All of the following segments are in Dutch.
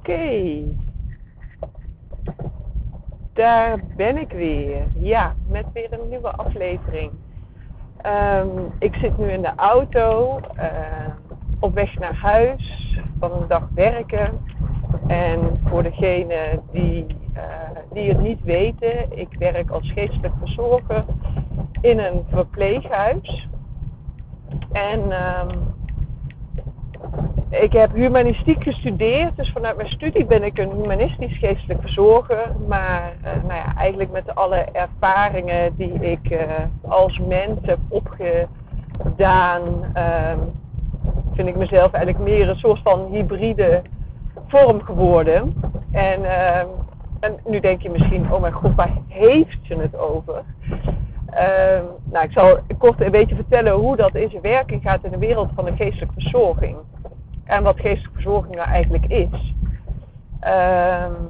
Oké. Daar ben ik weer. Ja, met weer een nieuwe aflevering. Ehm, ik zit nu in de auto uh, op weg naar huis van een dag werken. En voor degenen die, uh, die het niet weten, ik werk als geestelijk verzorger in een verpleeghuis. En um, ik heb humanistiek gestudeerd, dus vanuit mijn studie ben ik een humanistisch geestelijk verzorger. Maar uh, nou ja, eigenlijk met alle ervaringen die ik uh, als mens heb opgedaan, uh, vind ik mezelf eigenlijk meer een soort van hybride vorm geworden. En, ehm, en nu denk je misschien, oh mijn god, waar heeft ze het over? Ehm, nou, ik zal kort een beetje vertellen hoe dat in zijn werking gaat in de wereld van de geestelijke verzorging en wat geestelijke verzorging nou eigenlijk is. Um,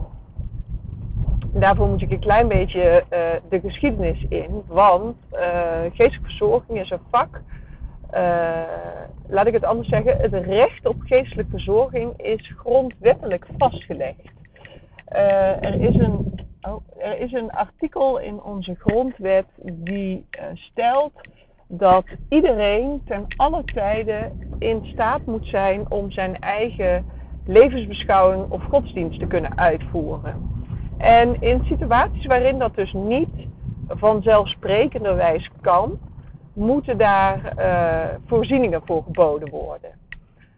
daarvoor moet ik een klein beetje uh, de geschiedenis in, want uh, geestelijke verzorging is een vak. Uh, laat ik het anders zeggen, het recht op geestelijke verzorging is grondwettelijk vastgelegd. er, is een, oh, er is een artikel in onze grondwet die stelt dat iedereen ten alle tijden in staat moet zijn om zijn eigen levensbeschouwing of godsdienst te kunnen uitvoeren. En in situaties waarin dat dus niet vanzelfsprekenderwijs kan, moeten daar uh, voorzieningen voor geboden worden.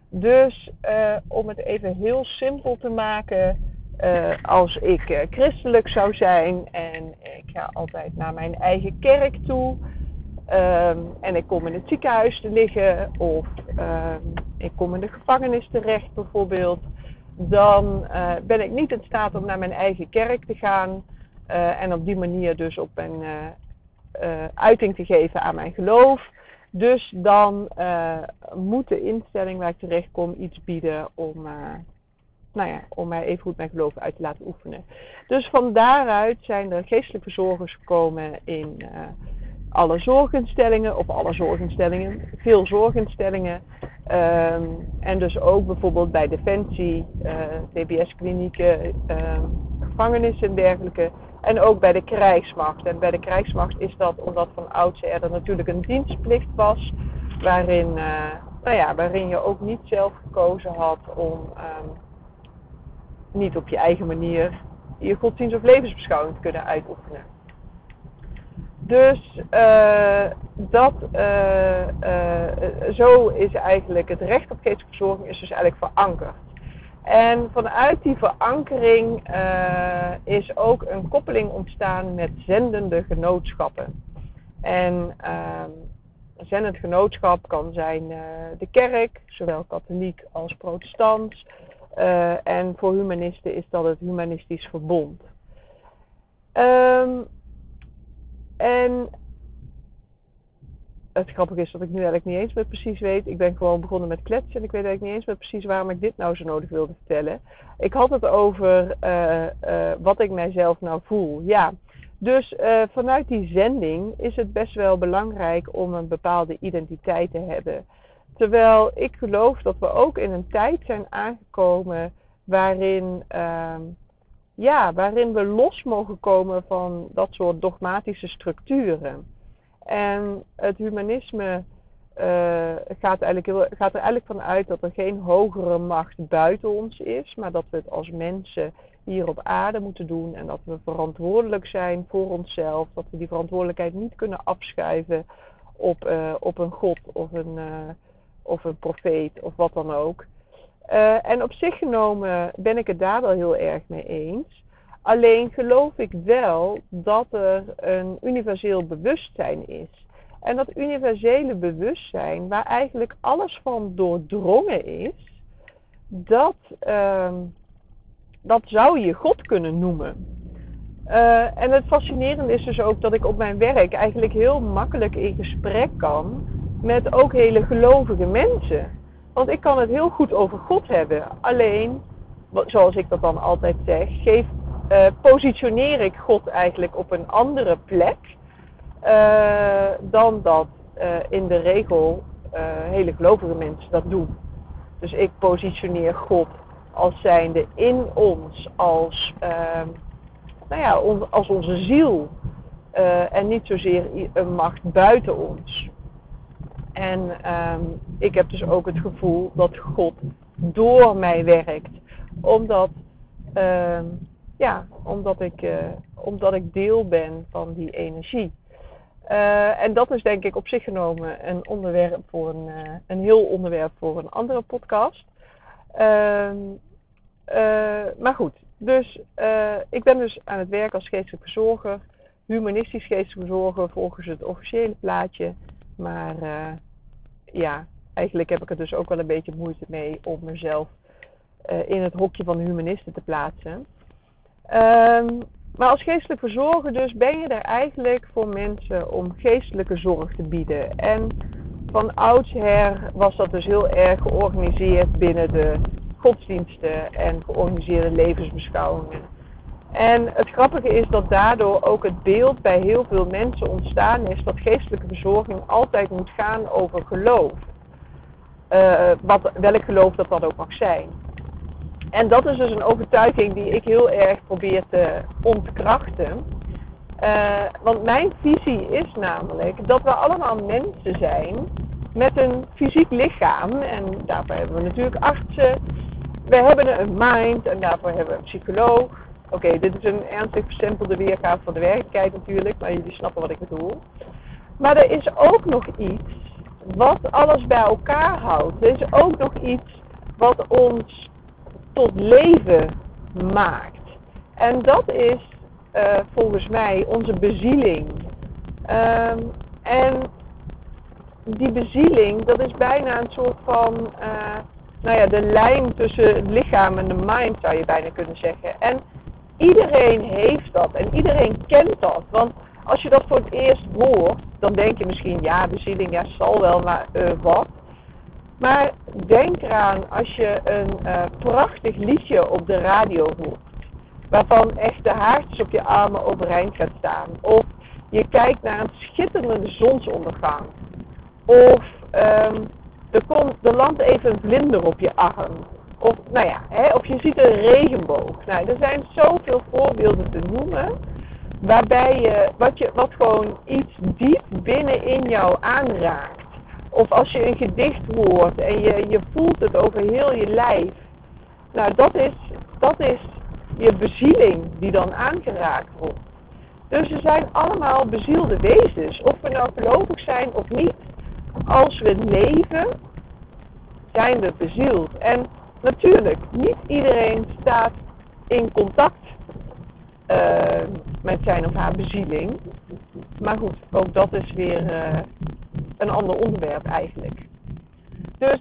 Dus uh, om het even heel simpel te maken, uh, als ik christelijk zou zijn en ik ga altijd naar mijn eigen kerk toe, Um, en ik kom in het ziekenhuis te liggen of um, ik kom in de gevangenis terecht bijvoorbeeld, dan uh, ben ik niet in staat om naar mijn eigen kerk te gaan uh, en op die manier dus op mijn uh, uiting te geven aan mijn geloof. Dus dan moet de instelling waar ik terecht kom iets bieden om, nou ja, om mij even goed mijn geloof uit te laten oefenen. Dus van daaruit zijn er geestelijke verzorgers gekomen in alle zorginstellingen, of alle zorginstellingen, veel zorginstellingen. Um, en dus ook bijvoorbeeld bij Defensie, TBS-klinieken, um, gevangenissen en dergelijke. En ook bij de krijgsmacht. En bij de krijgsmacht is dat omdat van oudsher er natuurlijk een dienstplicht was, waarin, uh, nou ja, waarin je ook niet zelf gekozen had om um, niet op je eigen manier je godsdienst of levensbeschouwing te kunnen uitoefenen. Dus uh, dat, uh, uh, zo is eigenlijk het recht op geestelijke verzorging is dus eigenlijk verankerd. En vanuit die verankering is ook een koppeling ontstaan met zendende genootschappen. En ehm, zendend genootschap kan zijn de kerk, zowel katholiek als protestant. en voor humanisten is dat het humanistisch verbond. Um, en het grappige is dat ik nu eigenlijk niet eens meer precies weet. Ik ben gewoon begonnen met kletsen en ik weet eigenlijk niet eens meer precies waarom ik dit nou zo nodig wilde vertellen. Ik had het over uh, uh, wat ik mijzelf nou voel. Ja, dus uh, vanuit die zending is het best wel belangrijk om een bepaalde identiteit te hebben. Terwijl ik geloof dat we ook in een tijd zijn aangekomen waarin ehm, ja, waarin we los mogen komen van dat soort dogmatische structuren. En het humanisme uh, gaat, eigenlijk gaat er eigenlijk van uit dat er geen hogere macht buiten ons is, maar dat we het als mensen hier op aarde moeten doen en dat we verantwoordelijk zijn voor onszelf, dat we die verantwoordelijkheid niet kunnen afschuiven op, uh, op een god of een, uh, of een profeet of wat dan ook. Uh, en op zich genomen ben ik het daar wel heel erg mee eens. Alleen geloof ik wel dat er een universeel bewustzijn is. En dat universele bewustzijn, waar eigenlijk alles van doordrongen is, dat, uh, dat zou je God kunnen noemen. Uh, en het fascinerende is dus ook dat ik op mijn werk eigenlijk heel makkelijk in gesprek kan met ook hele gelovige mensen. Want ik kan het heel goed over God hebben. Alleen, zoals ik dat dan altijd zeg, geef, uh, positioneer ik God eigenlijk op een andere plek uh, dan dat uh, in de regel hele gelovige mensen dat doen. Dus ik positioneer God als zijnde in ons, als, ehm, nou ja, als onze ziel. En niet zozeer een macht buiten ons. En um, ik heb dus ook het gevoel dat God door mij werkt. Omdat, uh, ja, omdat, ik, uh, omdat ik deel ben van die energie. Uh, en dat is denk ik op zich genomen een onderwerp voor een, een heel onderwerp voor een andere podcast. Ehm, maar goed, dus ik ben dus aan het werk als geestelijk verzorger, humanistisch geestelijk verzorger volgens het officiële plaatje. Maar ja, eigenlijk heb ik er dus ook wel een beetje moeite mee om mezelf uh, in het hokje van de humanisten te plaatsen. Um, maar als geestelijk verzorger dus ben je er eigenlijk voor mensen om geestelijke zorg te bieden. En van oudsher was dat dus heel erg georganiseerd binnen de godsdiensten en georganiseerde levensbeschouwingen. En het grappige is dat daardoor ook het beeld bij heel veel mensen ontstaan is dat geestelijke verzorging altijd moet gaan over geloof. Uh, wat, welk geloof dat dat ook mag zijn. En dat is dus een overtuiging die ik heel erg probeer te ontkrachten. Uh, want mijn visie is namelijk dat we allemaal mensen zijn met een fysiek lichaam. En daarvoor hebben we natuurlijk artsen. We hebben een mind en daarvoor hebben we een psycholoog. Oké, dit is een ernstig bestempelde weergave van de werkelijkheid natuurlijk, maar jullie snappen wat ik bedoel. Maar er is ook nog iets wat alles bij elkaar houdt. Is ook nog iets wat ons tot leven maakt. En dat is uh, volgens mij onze bezieling. Um, en die bezieling, dat is bijna een soort van, uh, nou ja, de lijn tussen het lichaam en de mind zou je bijna kunnen zeggen. En iedereen heeft dat en iedereen kent dat. Want als je dat voor het eerst hoort, dan denk je misschien, ja, bezieling, ja, zal wel, maar uh, wat. Maar denk eraan als je een uh, prachtig liedje op de radio hoort, waarvan echt de haartjes op je armen overeind gaat staan. Of je kijkt naar een schitterende zonsondergang. Of um, er, komt, landt even een vlinder op je arm. Of, nou ja, hè, of je ziet een regenboog. Nou, er zijn zoveel voorbeelden te noemen. Waarbij je wat, je, wat gewoon iets diep binnenin jou aanraakt. Of als je een gedicht hoort en je, je voelt het over heel je lijf. Nou, dat is, dat is je bezieling die dan aangeraakt wordt. Dus we zijn allemaal bezielde wezens. Of we nou gelovig zijn of niet. Als we leven, zijn we bezield. En natuurlijk, niet iedereen staat in contact met zijn of haar bezieling. Maar goed, ook dat is weer uh, een ander onderwerp eigenlijk. Dus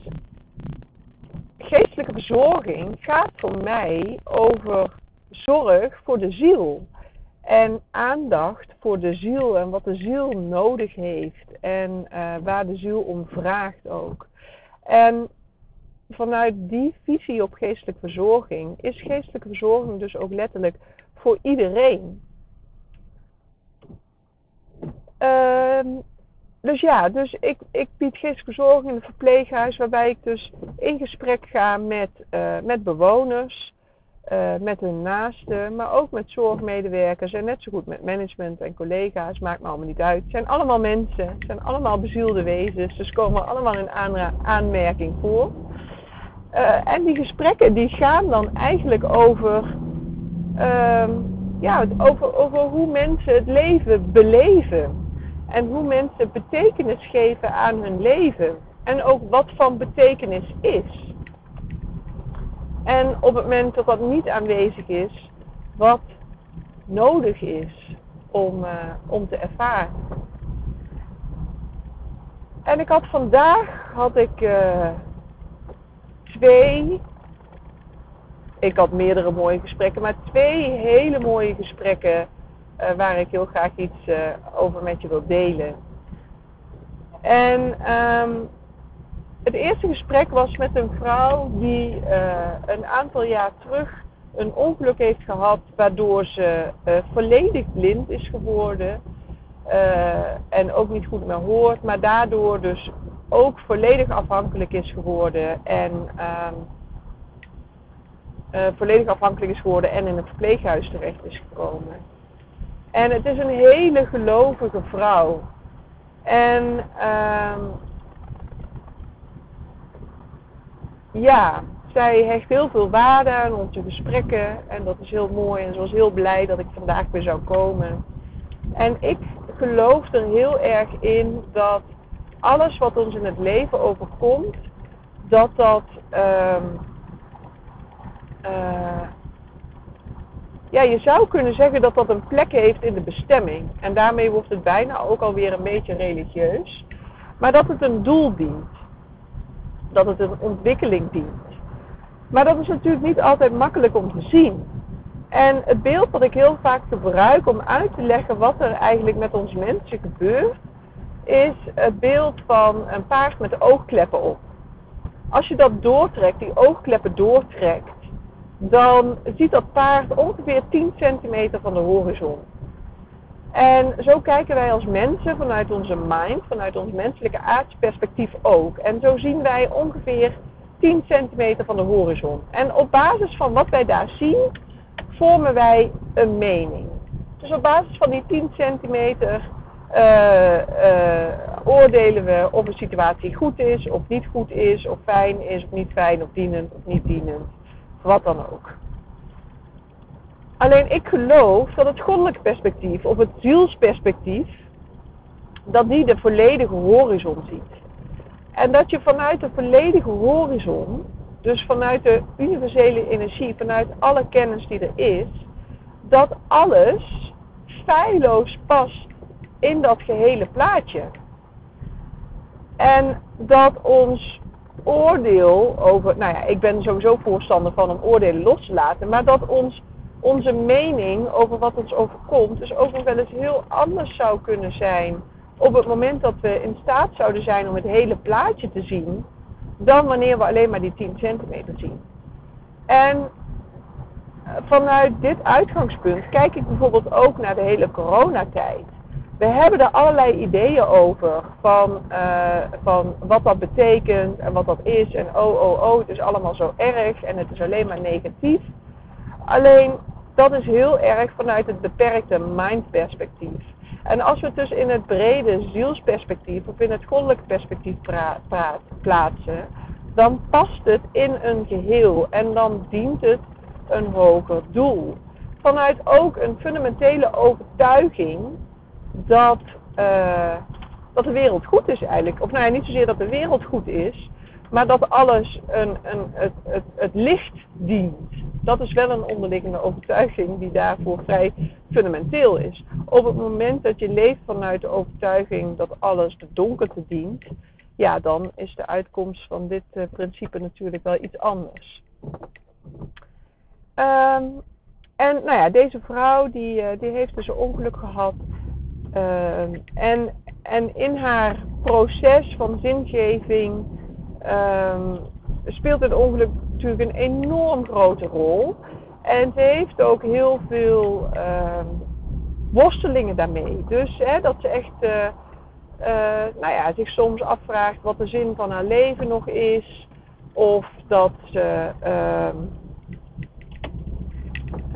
geestelijke verzorging gaat voor mij over zorg voor de ziel. En aandacht voor de ziel en wat de ziel nodig heeft. En uh, waar de ziel om vraagt ook. En vanuit die visie op geestelijke verzorging is geestelijke verzorging dus ook letterlijk voor iedereen. Uh, dus ja, dus ik, ik bied geestelijke verzorging in een verpleeghuis waarbij ik dus in gesprek ga met, uh, met bewoners, uh, met hun naasten, maar ook met zorgmedewerkers en net zo goed met management en collega's, maakt me allemaal niet uit. Het zijn allemaal mensen, het zijn allemaal bezielde wezens, dus komen allemaal in aanmerking voor. Uh, en die gesprekken die gaan dan eigenlijk over, ja, over, over hoe mensen het leven beleven. En hoe mensen betekenis geven aan hun leven. En ook wat van betekenis is. En op het moment dat dat niet aanwezig is, wat nodig is om, uh, om te ervaren. En ik had vandaag had ik uh, twee, ik had meerdere mooie gesprekken, maar twee hele mooie gesprekken uh, waar ik heel graag iets uh, over met je wil delen. En um, het eerste gesprek was met een vrouw die uh, een aantal jaar terug een ongeluk heeft gehad waardoor ze volledig blind is geworden. en ook niet goed meer hoort, maar daardoor dus ook volledig afhankelijk is geworden. En um, volledig afhankelijk is geworden en in het verpleeghuis terecht is gekomen. En het is een hele gelovige vrouw. En uh, ja, zij hecht heel veel waarde aan onze gesprekken. En dat is heel mooi. En ze was heel blij dat ik vandaag weer zou komen. En ik geloof er heel erg in dat alles wat ons in het leven overkomt, dat dat um, uh, ja, je zou kunnen zeggen dat dat een plek heeft in de bestemming. En daarmee wordt het bijna ook alweer een beetje religieus. Maar dat het een doel dient. Dat het een ontwikkeling dient. Maar dat is natuurlijk niet altijd makkelijk om te zien. En het beeld dat ik heel vaak gebruik om uit te leggen wat er eigenlijk met ons mensen gebeurt, is het beeld van een paard met oogkleppen op. Als je dat doortrekt, die oogkleppen doortrekt, dan ziet dat paard ongeveer 10 centimeter van de horizon. En zo kijken wij als mensen vanuit onze mind, vanuit ons menselijke aardsperspectief ook. En zo zien wij ongeveer 10 centimeter van de horizon. En op basis van wat wij daar zien, vormen wij een mening. Dus op basis van die 10 centimeter uh, uh, oordelen we of een situatie goed is, of niet goed is, of fijn is, of niet fijn, of dienend, of niet dienend. Wat dan ook. Alleen ik geloof dat het goddelijke perspectief, of het zielsperspectief, dat die de volledige horizon ziet. En dat je vanuit de volledige horizon, dus vanuit de universele energie, vanuit alle kennis die er is, dat alles feilloos past in dat gehele plaatje. En dat ons oordeel over, nou ja, ik ben sowieso voorstander van om oordelen los te laten, maar dat ons, onze mening over wat ons overkomt, dus ook nog wel eens heel anders zou kunnen zijn op het moment dat we in staat zouden zijn om het hele plaatje te zien, dan wanneer we alleen maar die 10 centimeter zien. En vanuit dit uitgangspunt kijk ik bijvoorbeeld ook naar de hele coronatijd. We hebben er allerlei ideeën over van, uh, van wat dat betekent en wat dat is. En oh, oh, oh, het is allemaal zo erg en het is alleen maar negatief. Alleen dat is heel erg vanuit het beperkte mindperspectief. En als we het dus in het brede zielsperspectief of in het goddelijk perspectief plaatsen, dan past het in een geheel en dan dient het een hoger doel. Vanuit ook een fundamentele overtuiging dat, uh, dat de wereld goed is eigenlijk. Of nou ja, niet zozeer dat de wereld goed is, maar dat alles een, een, het, het, het licht dient. Dat is wel een onderliggende overtuiging die daarvoor vrij fundamenteel is. Op het moment dat je leeft vanuit de overtuiging dat alles de donkerte dient, ja, dan is de uitkomst van dit uh, principe natuurlijk wel iets anders. Um, en nou ja, deze vrouw die, uh, die heeft dus een ongeluk gehad. Uh, en, en in haar proces van zingeving um, speelt het ongeluk natuurlijk een enorm grote rol. En ze heeft ook heel veel uh, worstelingen daarmee. Dus hè, dat ze echt uh, uh, nou ja, zich soms afvraagt wat de zin van haar leven nog is. Of dat ze, ehm,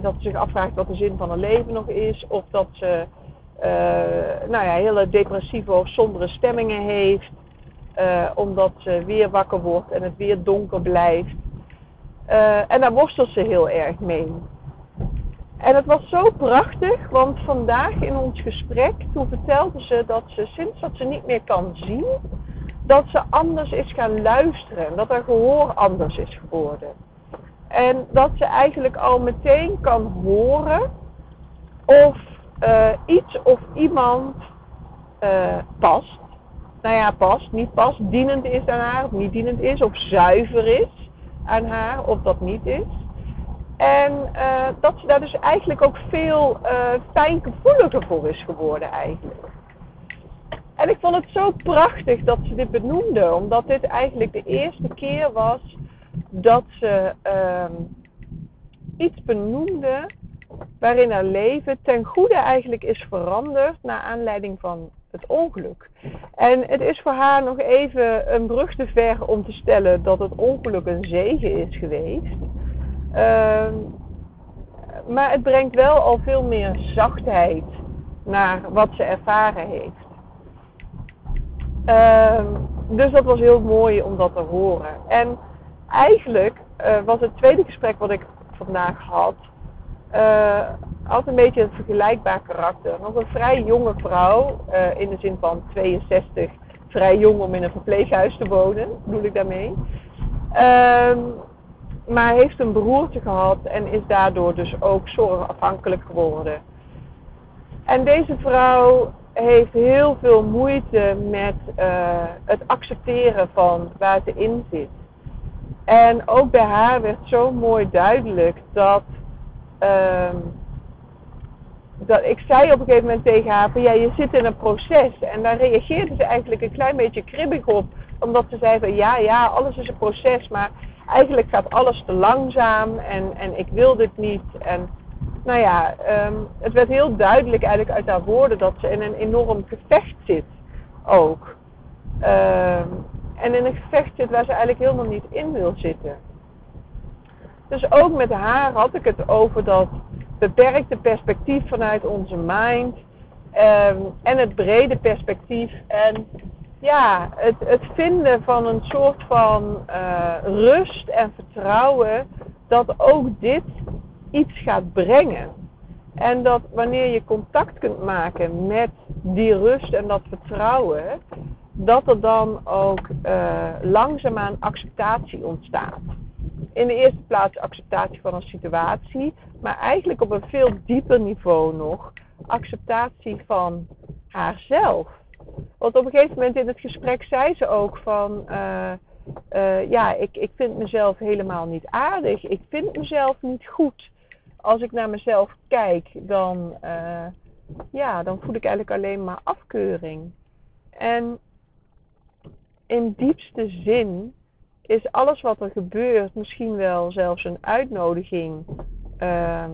dat ze zich afvraagt wat de zin van haar leven nog is. Of dat ze nou ja, hele depressieve of sombere stemmingen heeft. Uh, omdat ze weer wakker wordt en het weer donker blijft. Uh, en daar worstelt ze heel erg mee. En het was zo prachtig, want vandaag in ons gesprek, toen vertelde ze dat ze sinds dat ze niet meer kan zien, dat ze anders is gaan luisteren. Dat haar gehoor anders is geworden. En dat ze eigenlijk al meteen kan horen of uh, iets of iemand uh, past nou ja, past, niet past, dienend is aan haar of niet dienend is, of zuiver is aan haar of dat niet is. En uh, dat ze daar dus eigenlijk ook veel fijngevoeliger voor is geworden eigenlijk. En ik vond het zo prachtig dat ze dit benoemde, omdat dit eigenlijk de eerste keer was dat ze uh, iets benoemde waarin haar leven ten goede eigenlijk is veranderd naar aanleiding van het ongeluk. En het is voor haar nog even een brug te ver om te stellen dat het ongeluk een zegen is geweest. Ehm, maar het brengt wel al veel meer zachtheid naar wat ze ervaren heeft. Ehm, dus dat was heel mooi om dat te horen. En eigenlijk uh, was het tweede gesprek wat ik vandaag had, uh, had een beetje een vergelijkbaar karakter. Nog een vrij jonge vrouw, uh, in de zin van 62, vrij jong om in een verpleeghuis te wonen, bedoel ik daarmee. Ehm, maar heeft een broertje gehad en is daardoor dus ook zorgafhankelijk geworden. En deze vrouw heeft heel veel moeite met uh, het accepteren van waar ze in zit. En ook bij haar werd zo mooi duidelijk dat, uh, dat ik zei op een gegeven moment tegen haar van ja, je zit in een proces. En daar reageerde ze eigenlijk een klein beetje kribbig op. Omdat ze zei van ja, ja, alles is een proces, maar eigenlijk gaat alles te langzaam en, en ik wil dit niet. En nou ja, um, het werd heel duidelijk eigenlijk uit haar woorden dat ze in een enorm gevecht zit ook. Um, en in een gevecht zit waar ze eigenlijk helemaal niet in wil zitten. Dus ook met haar had ik het over dat beperkte perspectief vanuit onze mind. Um, en het brede perspectief. En ja, het, het vinden van een soort van uh, rust en vertrouwen dat ook dit iets gaat brengen. En dat wanneer je contact kunt maken met die rust en dat vertrouwen, dat er dan ook uh, langzaamaan acceptatie ontstaat. In de eerste plaats acceptatie van een situatie, maar eigenlijk op een veel dieper niveau nog acceptatie van haarzelf. Want op een gegeven moment in het gesprek zei ze ook van, uh, uh, ja, ik, ik vind mezelf helemaal niet aardig, ik vind mezelf niet goed. Als ik naar mezelf kijk, dan, uh, ja, dan voel ik eigenlijk alleen maar afkeuring. En in diepste zin is alles wat er gebeurt misschien wel zelfs een uitnodiging uh,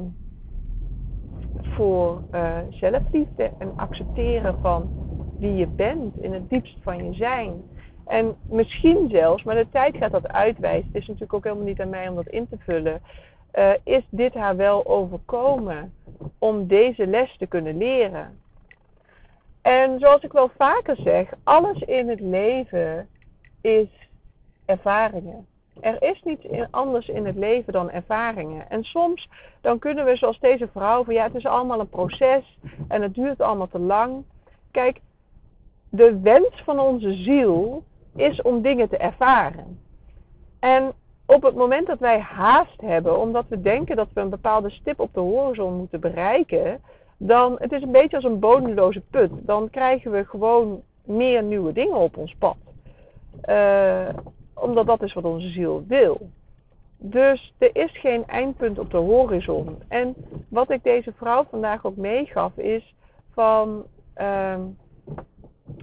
voor uh, zelfliefde en accepteren van wie je bent in het diepst van je zijn. En misschien zelfs, maar de tijd gaat dat uitwijzen, het is natuurlijk ook helemaal niet aan mij om dat in te vullen, uh, is dit haar wel overkomen om deze les te kunnen leren. En zoals ik wel vaker zeg, alles in het leven is ervaringen. Er is niets anders in het leven dan ervaringen. En soms dan kunnen we zoals deze vrouw van ja, het is allemaal een proces en het duurt allemaal te lang. Kijk, de wens van onze ziel is om dingen te ervaren. En op het moment dat wij haast hebben, omdat we denken dat we een bepaalde stip op de horizon moeten bereiken, dan het is een beetje als een bodemloze put. Dan krijgen we gewoon meer nieuwe dingen op ons pad. Uh, omdat dat is wat onze ziel wil. Dus er is geen eindpunt op de horizon. En wat ik deze vrouw vandaag ook meegaf is van uh,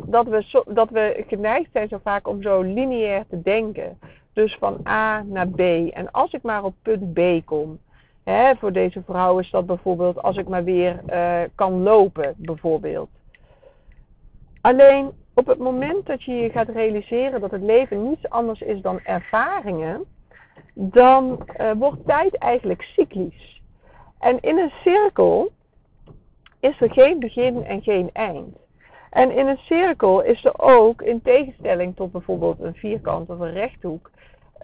dat, we dat we geneigd zijn zo vaak om zo lineair te denken. Dus van A naar B. En als ik maar op punt B kom. Hè, voor deze vrouw is dat bijvoorbeeld als ik maar weer uh, kan lopen, bijvoorbeeld. Alleen op het moment dat je je gaat realiseren dat het leven niets anders is dan ervaringen, dan uh, wordt tijd eigenlijk cyclisch. En in een cirkel is er geen begin en geen eind. En in een cirkel is er ook, in tegenstelling tot bijvoorbeeld een vierkant of een rechthoek,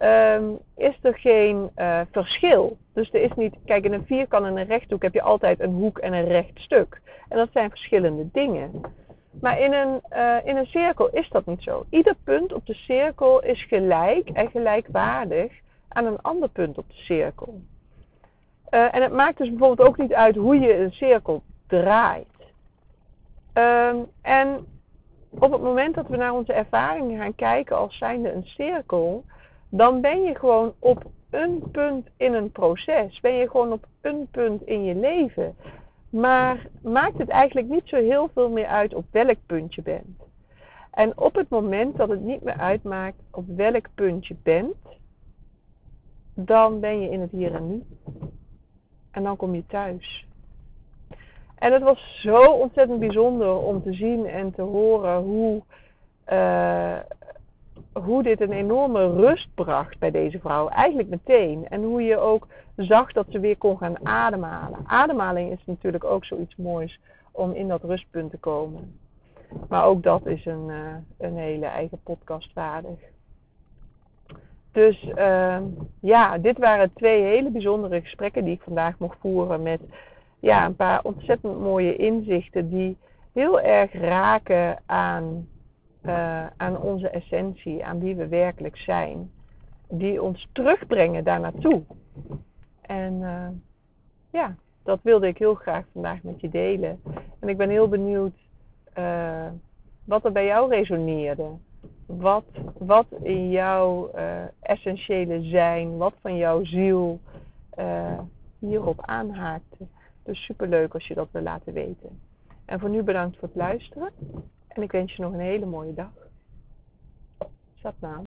um, is er geen uh, verschil. Dus er is niet, kijk, in een vierkant en een rechthoek heb je altijd een hoek en een recht stuk. En dat zijn verschillende dingen. Maar in een, uh, in een cirkel is dat niet zo. Ieder punt op de cirkel is gelijk en gelijkwaardig aan een ander punt op de cirkel. Uh, en het maakt dus bijvoorbeeld ook niet uit hoe je een cirkel draait. Um, en op het moment dat we naar onze ervaringen gaan kijken als zijnde een cirkel, dan ben je gewoon op een punt in een proces. Ben je gewoon op een punt in je leven. Maar maakt het eigenlijk niet zo heel veel meer uit op welk punt je bent. En op het moment dat het niet meer uitmaakt op welk punt je bent, dan ben je in het hier en nu. En dan kom je thuis. En het was zo ontzettend bijzonder om te zien en te horen hoe, uh, hoe dit een enorme rust bracht bij deze vrouw. Eigenlijk meteen. En hoe je ook zag dat ze weer kon gaan ademhalen. Ademhaling is natuurlijk ook zoiets moois om in dat rustpunt te komen. Maar ook dat is een, uh, een hele eigen podcast waardig. Dus uh, ja, dit waren twee hele bijzondere gesprekken die ik vandaag mocht voeren met ja, een paar ontzettend mooie inzichten die heel erg raken aan, uh, aan onze essentie, aan wie we werkelijk zijn. Die ons terugbrengen daar naartoe. En uh, ja, dat wilde ik heel graag vandaag met je delen. En ik ben heel benieuwd uh, wat er bij jou resoneerde. Wat, wat in jouw essentiële zijn, wat van jouw ziel hierop aanhaakte. Dus superleuk als je dat wil laten weten. En voor nu bedankt voor het luisteren. En ik wens je nog een hele mooie dag. Satnam.